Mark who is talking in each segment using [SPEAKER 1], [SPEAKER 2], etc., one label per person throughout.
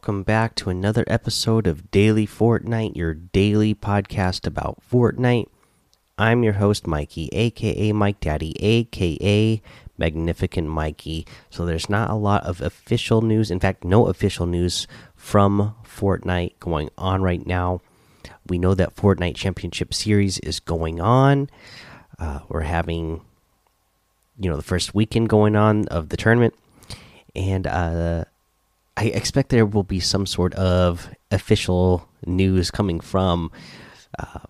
[SPEAKER 1] welcome back to another episode of Daily Fortnite, your daily podcast about Fortnite. I'm your host, Mikey, aka Mike Daddy, aka Magnificent Mikey. So there's not a lot of official news, in fact, no official news from Fortnite going on right now. We know that Fortnite Championship Series is going on. Uh, we're having, you know, the first weekend going on of the tournament, and uh, I expect there will be some sort of official news coming from uh,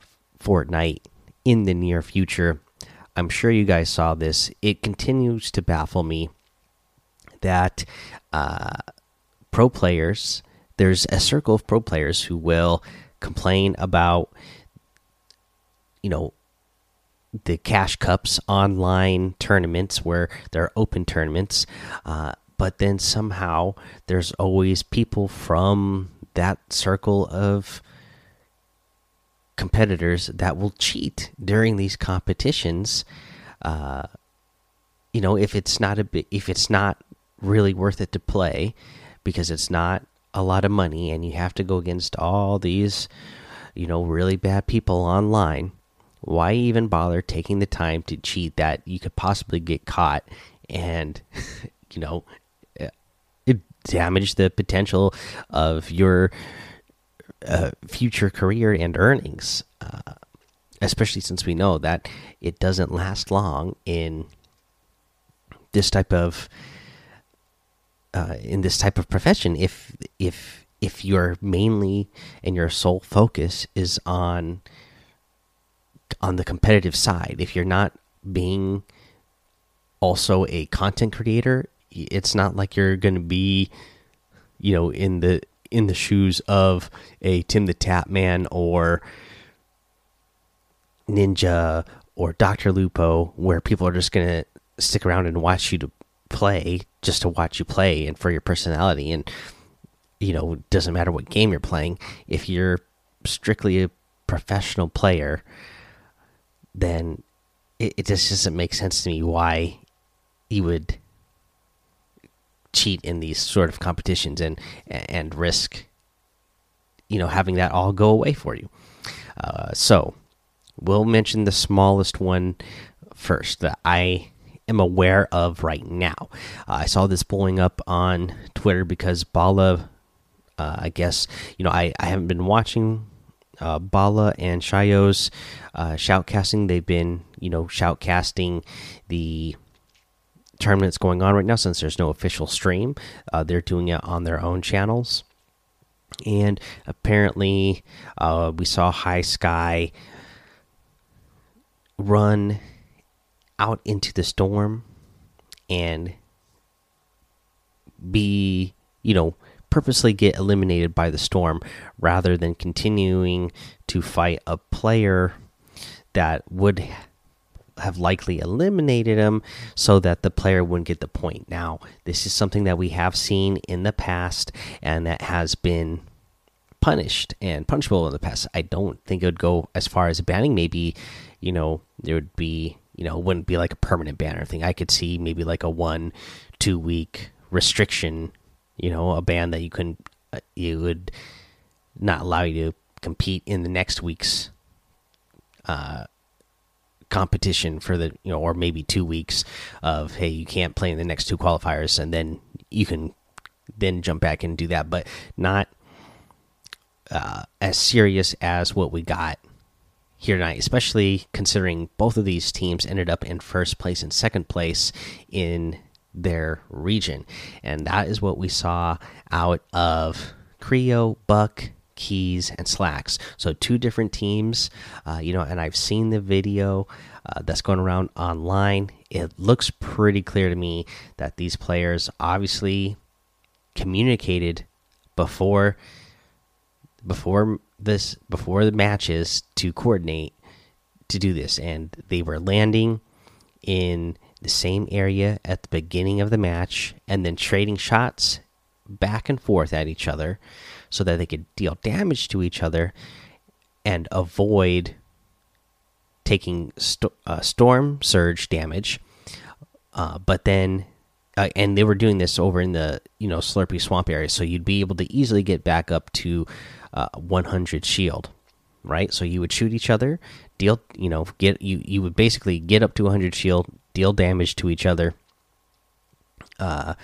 [SPEAKER 1] Fortnite in the near future. I'm sure you guys saw this. It continues to baffle me that uh, pro players, there's a circle of pro players who will complain about, you know, the cash cups online tournaments where there are open tournaments uh, but then somehow there's always people from that circle of competitors that will cheat during these competitions. Uh, you know if it's not a if it's not really worth it to play because it's not a lot of money and you have to go against all these you know really bad people online why even bother taking the time to cheat that you could possibly get caught and you know damage the potential of your uh, future career and earnings, uh, especially since we know that it doesn't last long in this type of uh, in this type of profession. If if if your mainly and your sole focus is on on the competitive side, if you're not being also a content creator it's not like you're going to be you know in the in the shoes of a Tim the Tatman or Ninja or Dr. Lupo where people are just going to stick around and watch you to play just to watch you play and for your personality and you know it doesn't matter what game you're playing if you're strictly a professional player then it, it just doesn't make sense to me why you would cheat in these sort of competitions and and risk you know having that all go away for you uh, so we'll mention the smallest one first that i am aware of right now uh, i saw this blowing up on twitter because bala uh, i guess you know i, I haven't been watching uh, Bala and Shayo's uh, shoutcasting. They've been, you know, shoutcasting the tournaments going on right now since there's no official stream. Uh, they're doing it on their own channels. And apparently, uh, we saw High Sky run out into the storm and be, you know, purposely get eliminated by the storm rather than continuing to fight a player that would have likely eliminated him so that the player wouldn't get the point. Now, this is something that we have seen in the past and that has been punished and punishable in the past. I don't think it would go as far as banning. Maybe, you know, there would be, you know, it wouldn't be like a permanent ban or thing. I could see maybe like a one, two week restriction, you know, a ban that you couldn't, uh, you would not allow you to compete in the next week's uh, competition for the you know or maybe two weeks of hey you can't play in the next two qualifiers and then you can then jump back and do that but not uh, as serious as what we got here tonight especially considering both of these teams ended up in first place and second place in their region. And that is what we saw out of Kreo, Buck, keys and Slackes. So two different teams uh, you know and i've seen the video uh, that's going around online. It looks pretty clear to me that these players obviously communicated before before this before the matches to coordinate to do this. And they were landing in the same area at the beginning of the match and then trading shots back and forth at each other so that they could deal damage to each other and avoid taking st uh, storm surge damage. Uh, but then uh, and they were doing this over in the you know Slurpy Swamp area, so you'd be able to easily get back up to uh, 100 shield, right? So you would shoot each other, deal you know get you you would basically get up to 100 shield, deal damage to each other, uh,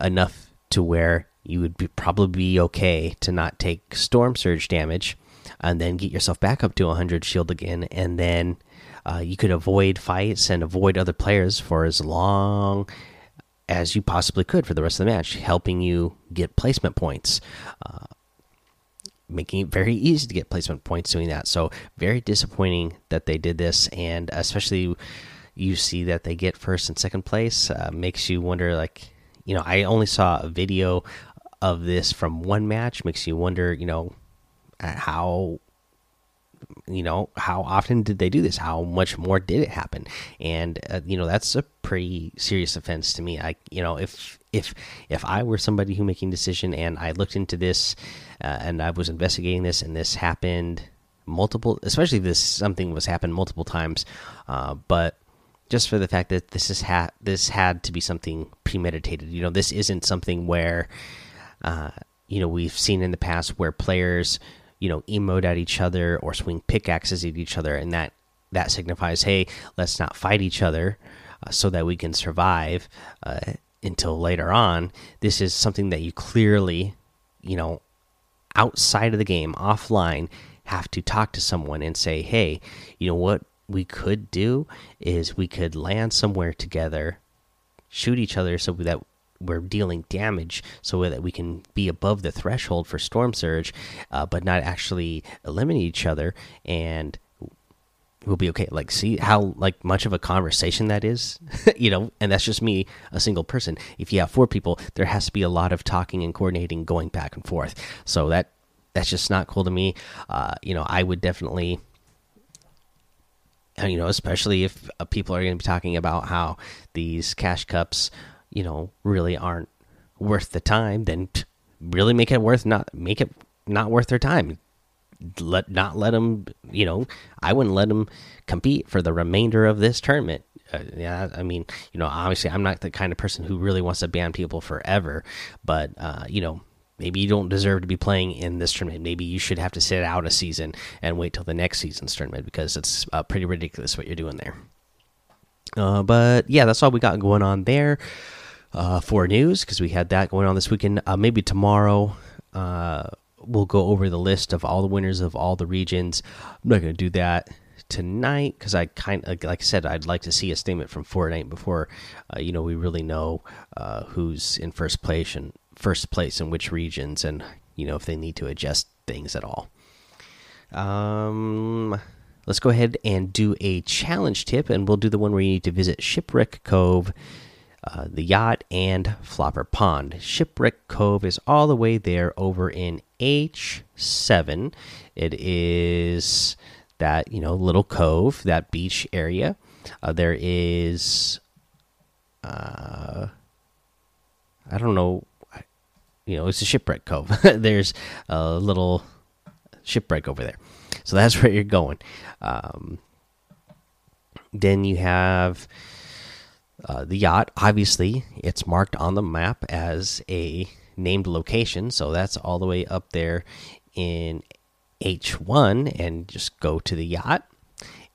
[SPEAKER 1] enough to where you would be, probably be okay to not take storm surge damage, and then get yourself back up to 100 shield again, and then uh, you could avoid fights and avoid other players for as long as you possibly could for the rest of the match, helping you get placement points. Uh, making it very easy to get placement points doing that. So, very disappointing that they did this, and especially you see that they get first and second place, uh, makes you wonder like, you know, I only saw a video of this from one match, makes you wonder, you know, how you know how often did they do this? How much more did it happen? And uh, you know that's a pretty serious offense to me. I you know if if if i were somebody who making decision and i looked into this uh, and i was investigating this and this happened multiple especially this something was happened multiple times uh, but just for the fact that this is had this had to be something premeditated. You know this isn't something where uh, you know we've seen in the past where players you know emote at each other or swing pickaxes at each other and that that signifies hey let's not fight each other uh, so that we can survive uh, until later on. This is something that you clearly you know outside of the game offline have to talk to someone and say hey you know what we could do is we could land somewhere together shoot each other so that we're dealing damage so that we can be above the threshold for storm surge uh, but not actually eliminate each other and we'll be okay. Like see how like much of a conversation that is you know and that's just me a single person. If you have four people there has to be a lot of talking and coordinating going back and forth. So that that's just not cool to me. Uh, you know i would definitely you know especially if uh, people are going to be talking about how these cash cups you know really aren't worth the time then really make it worth not make it not worth their time. Let not let them you know i wouldn't let them compete for the remainder of this tournament. Uh, yeah i mean you know obviously i'm not the kind of person who really wants to ban people forever but uh, you know maybe you don't deserve to be playing in this tournament maybe you should have to sit out a season and wait till the next season's tournament because it's uh, pretty ridiculous what you're doing there uh, but yeah that's all we got going on there uh, for news because we had that going on this weekend. Uh, maybe tomorrow uh, we'll go over the list of all the winners of all the regions. I'm not going to do that tonight because I kind of like I said I'd like to see a statement from Fortnite before uh, you know we really know who's in first place and first place in which regions and you know if they need to adjust things at all. Um, let's go ahead and do a challenge tip, and we'll do the one where you need to visit Shipwreck Cove uh, the yacht and Flopper Pond. Shipwreck Cove is all the way there over in H7. It is that, you know, little cove, that beach area. Uh, there is, uh, I don't know, you know, it's a shipwreck cove. There's a little shipwreck over there. So that's where you're going. Um, then you have uh, the yacht, obviously, it's marked on the map as a named location, so that's all the way up there in H1, and just go to the yacht.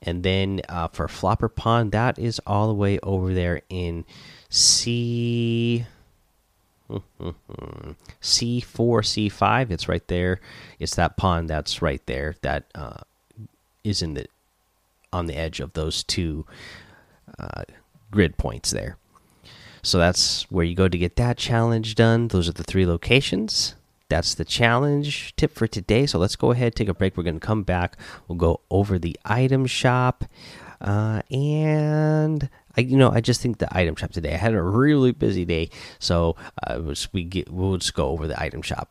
[SPEAKER 1] And then uh, for Flopper Pond, that is all the way over there in C. C4, C5. It's right there. It's that pond that's right there. That uh, is in the on the edge of those two uh, grid points there. So that's where you go to get that challenge done. Those are the three locations. That's the challenge tip for today. So let's go ahead, take a break. We're going to come back. We'll go over the item shop. Uh, and I, you know, I just think the item shop today. I had a really busy day, so uh, we get we'll just go over the item shop.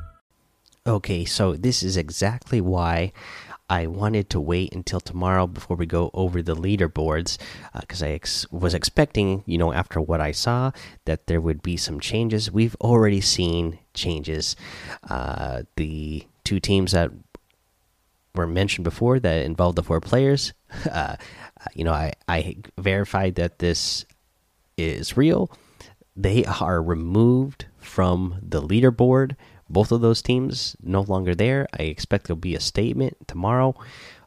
[SPEAKER 1] Okay, so this is exactly why I wanted to wait until tomorrow before we go over the leaderboards because uh, I ex was expecting, you know, after what I saw, that there would be some changes. We've already seen changes. Uh, the two teams that were mentioned before that involved the four players, uh, you know, I, I verified that this is real. They are removed from the leaderboard both of those teams no longer there. I expect there'll be a statement tomorrow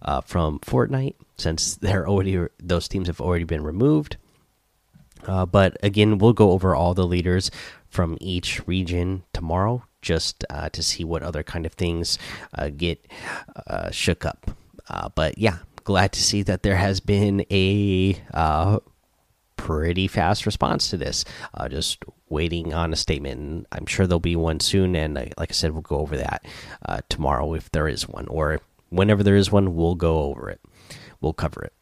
[SPEAKER 1] uh, from Fortnite since they're already those teams have already been removed. Uh, but again, we'll go over all the leaders from each region tomorrow just uh, to see what other kind of things uh, get uh, shook up. Uh, but yeah, glad to see that there has been a pretty fast response to this. Uh, just waiting on a statement. And I'm sure there'll be one soon. And uh, like I said, we'll go over that uh, tomorrow if there is one, or whenever there is one, we'll go over it. We'll cover it.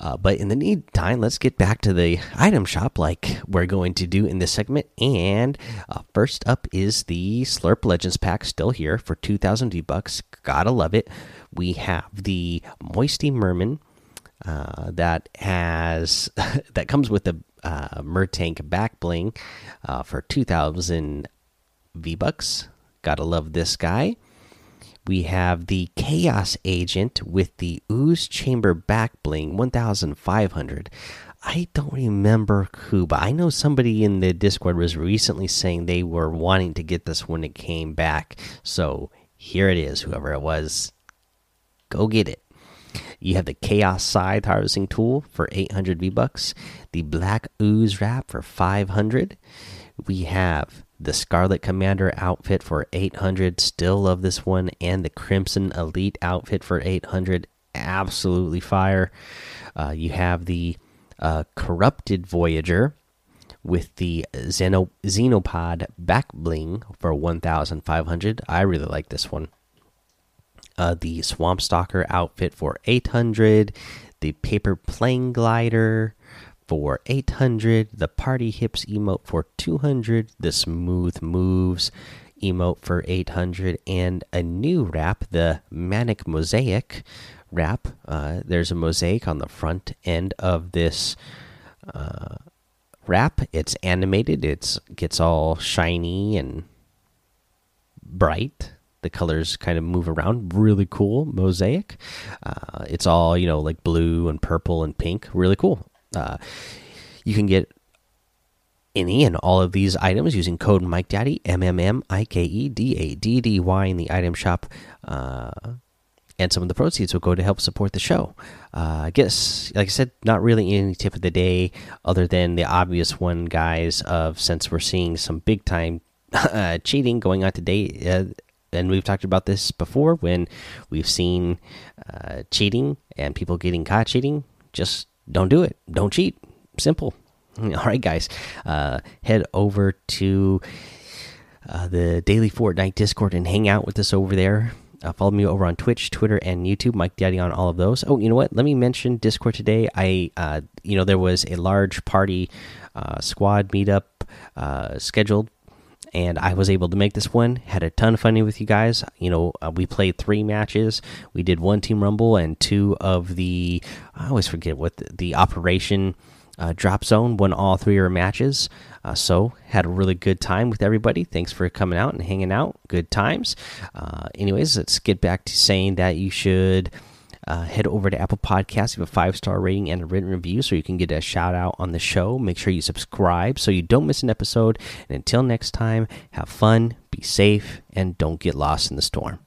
[SPEAKER 1] Uh, but in the meantime, let's get back to the item shop like we're going to do in this segment. And uh, first up is the Slurp Legends pack, still here for 2,000 V bucks. Gotta love it. We have the Moisty Merman uh, that has that comes with the uh, Mertank back bling uh, for 2,000 V bucks. Gotta love this guy. We have the Chaos Agent with the Ooze Chamber back bling 1,500. I don't remember who, but I know somebody in the Discord was recently saying they were wanting to get this when it came back. So here it is, whoever it was. Go get it. You have the Chaos Scythe harvesting tool for 800 V bucks, the Black Ooze wrap for 500. We have the Scarlet Commander outfit for 800. Still love this one, and the Crimson Elite outfit for 800. Absolutely fire. Uh, you have the uh, Corrupted Voyager with the Xeno Xenopod back bling for 1,500. I really like this one uh, the Swamp Stalker outfit for 800, the Paper Plane Glider for 800, the Party Hips emote for 200, the Smooth Moves emote for 800, and a new wrap, the Manic Mosaic wrap. Uh, there's a mosaic on the front end of this uh, wrap. It's animated. It's gets all shiny and bright the colors kind of move around really cool mosaic uh, it's all you know like blue and purple and pink really cool uh, you can get any and all of these items using code mike daddy m m m i k e d a d d y in the item shop uh, and some of the proceeds will go to help support the show. Uh, I guess, like I said, not really any tip of the day other than the obvious one, guys. Of since we're seeing some big time uh, cheating going on today, uh, and we've talked about this before when we've seen uh, cheating and people getting caught cheating. Just don't do it. Don't cheat. Simple. All right, guys. Uh, head over to uh, the Daily Fortnite Discord and hang out with us over there. Uh, follow me over on Twitch, Twitter, and YouTube. Mike Daddy on all of those. Oh, you know what? Let me mention Discord today. I, uh, you know, there was a large party uh, squad meetup scheduled and I was able to make this one. Had a ton of fun with you guys. You know, uh, we played three matches. We did one team rumble and two of the I always forget what the, the operation uh, drop zone. Won all three of our matches. Uh, so had a really good time with everybody. Thanks for coming out and hanging out. Good times. Uh, anyways, let's get back to saying that you should uh, head over to Apple Podcasts, give a five star rating and a written review so you can get a shout out on the show. Make sure you subscribe so you don't miss an episode. And until next time, have fun, be safe, and don't get lost in the storm.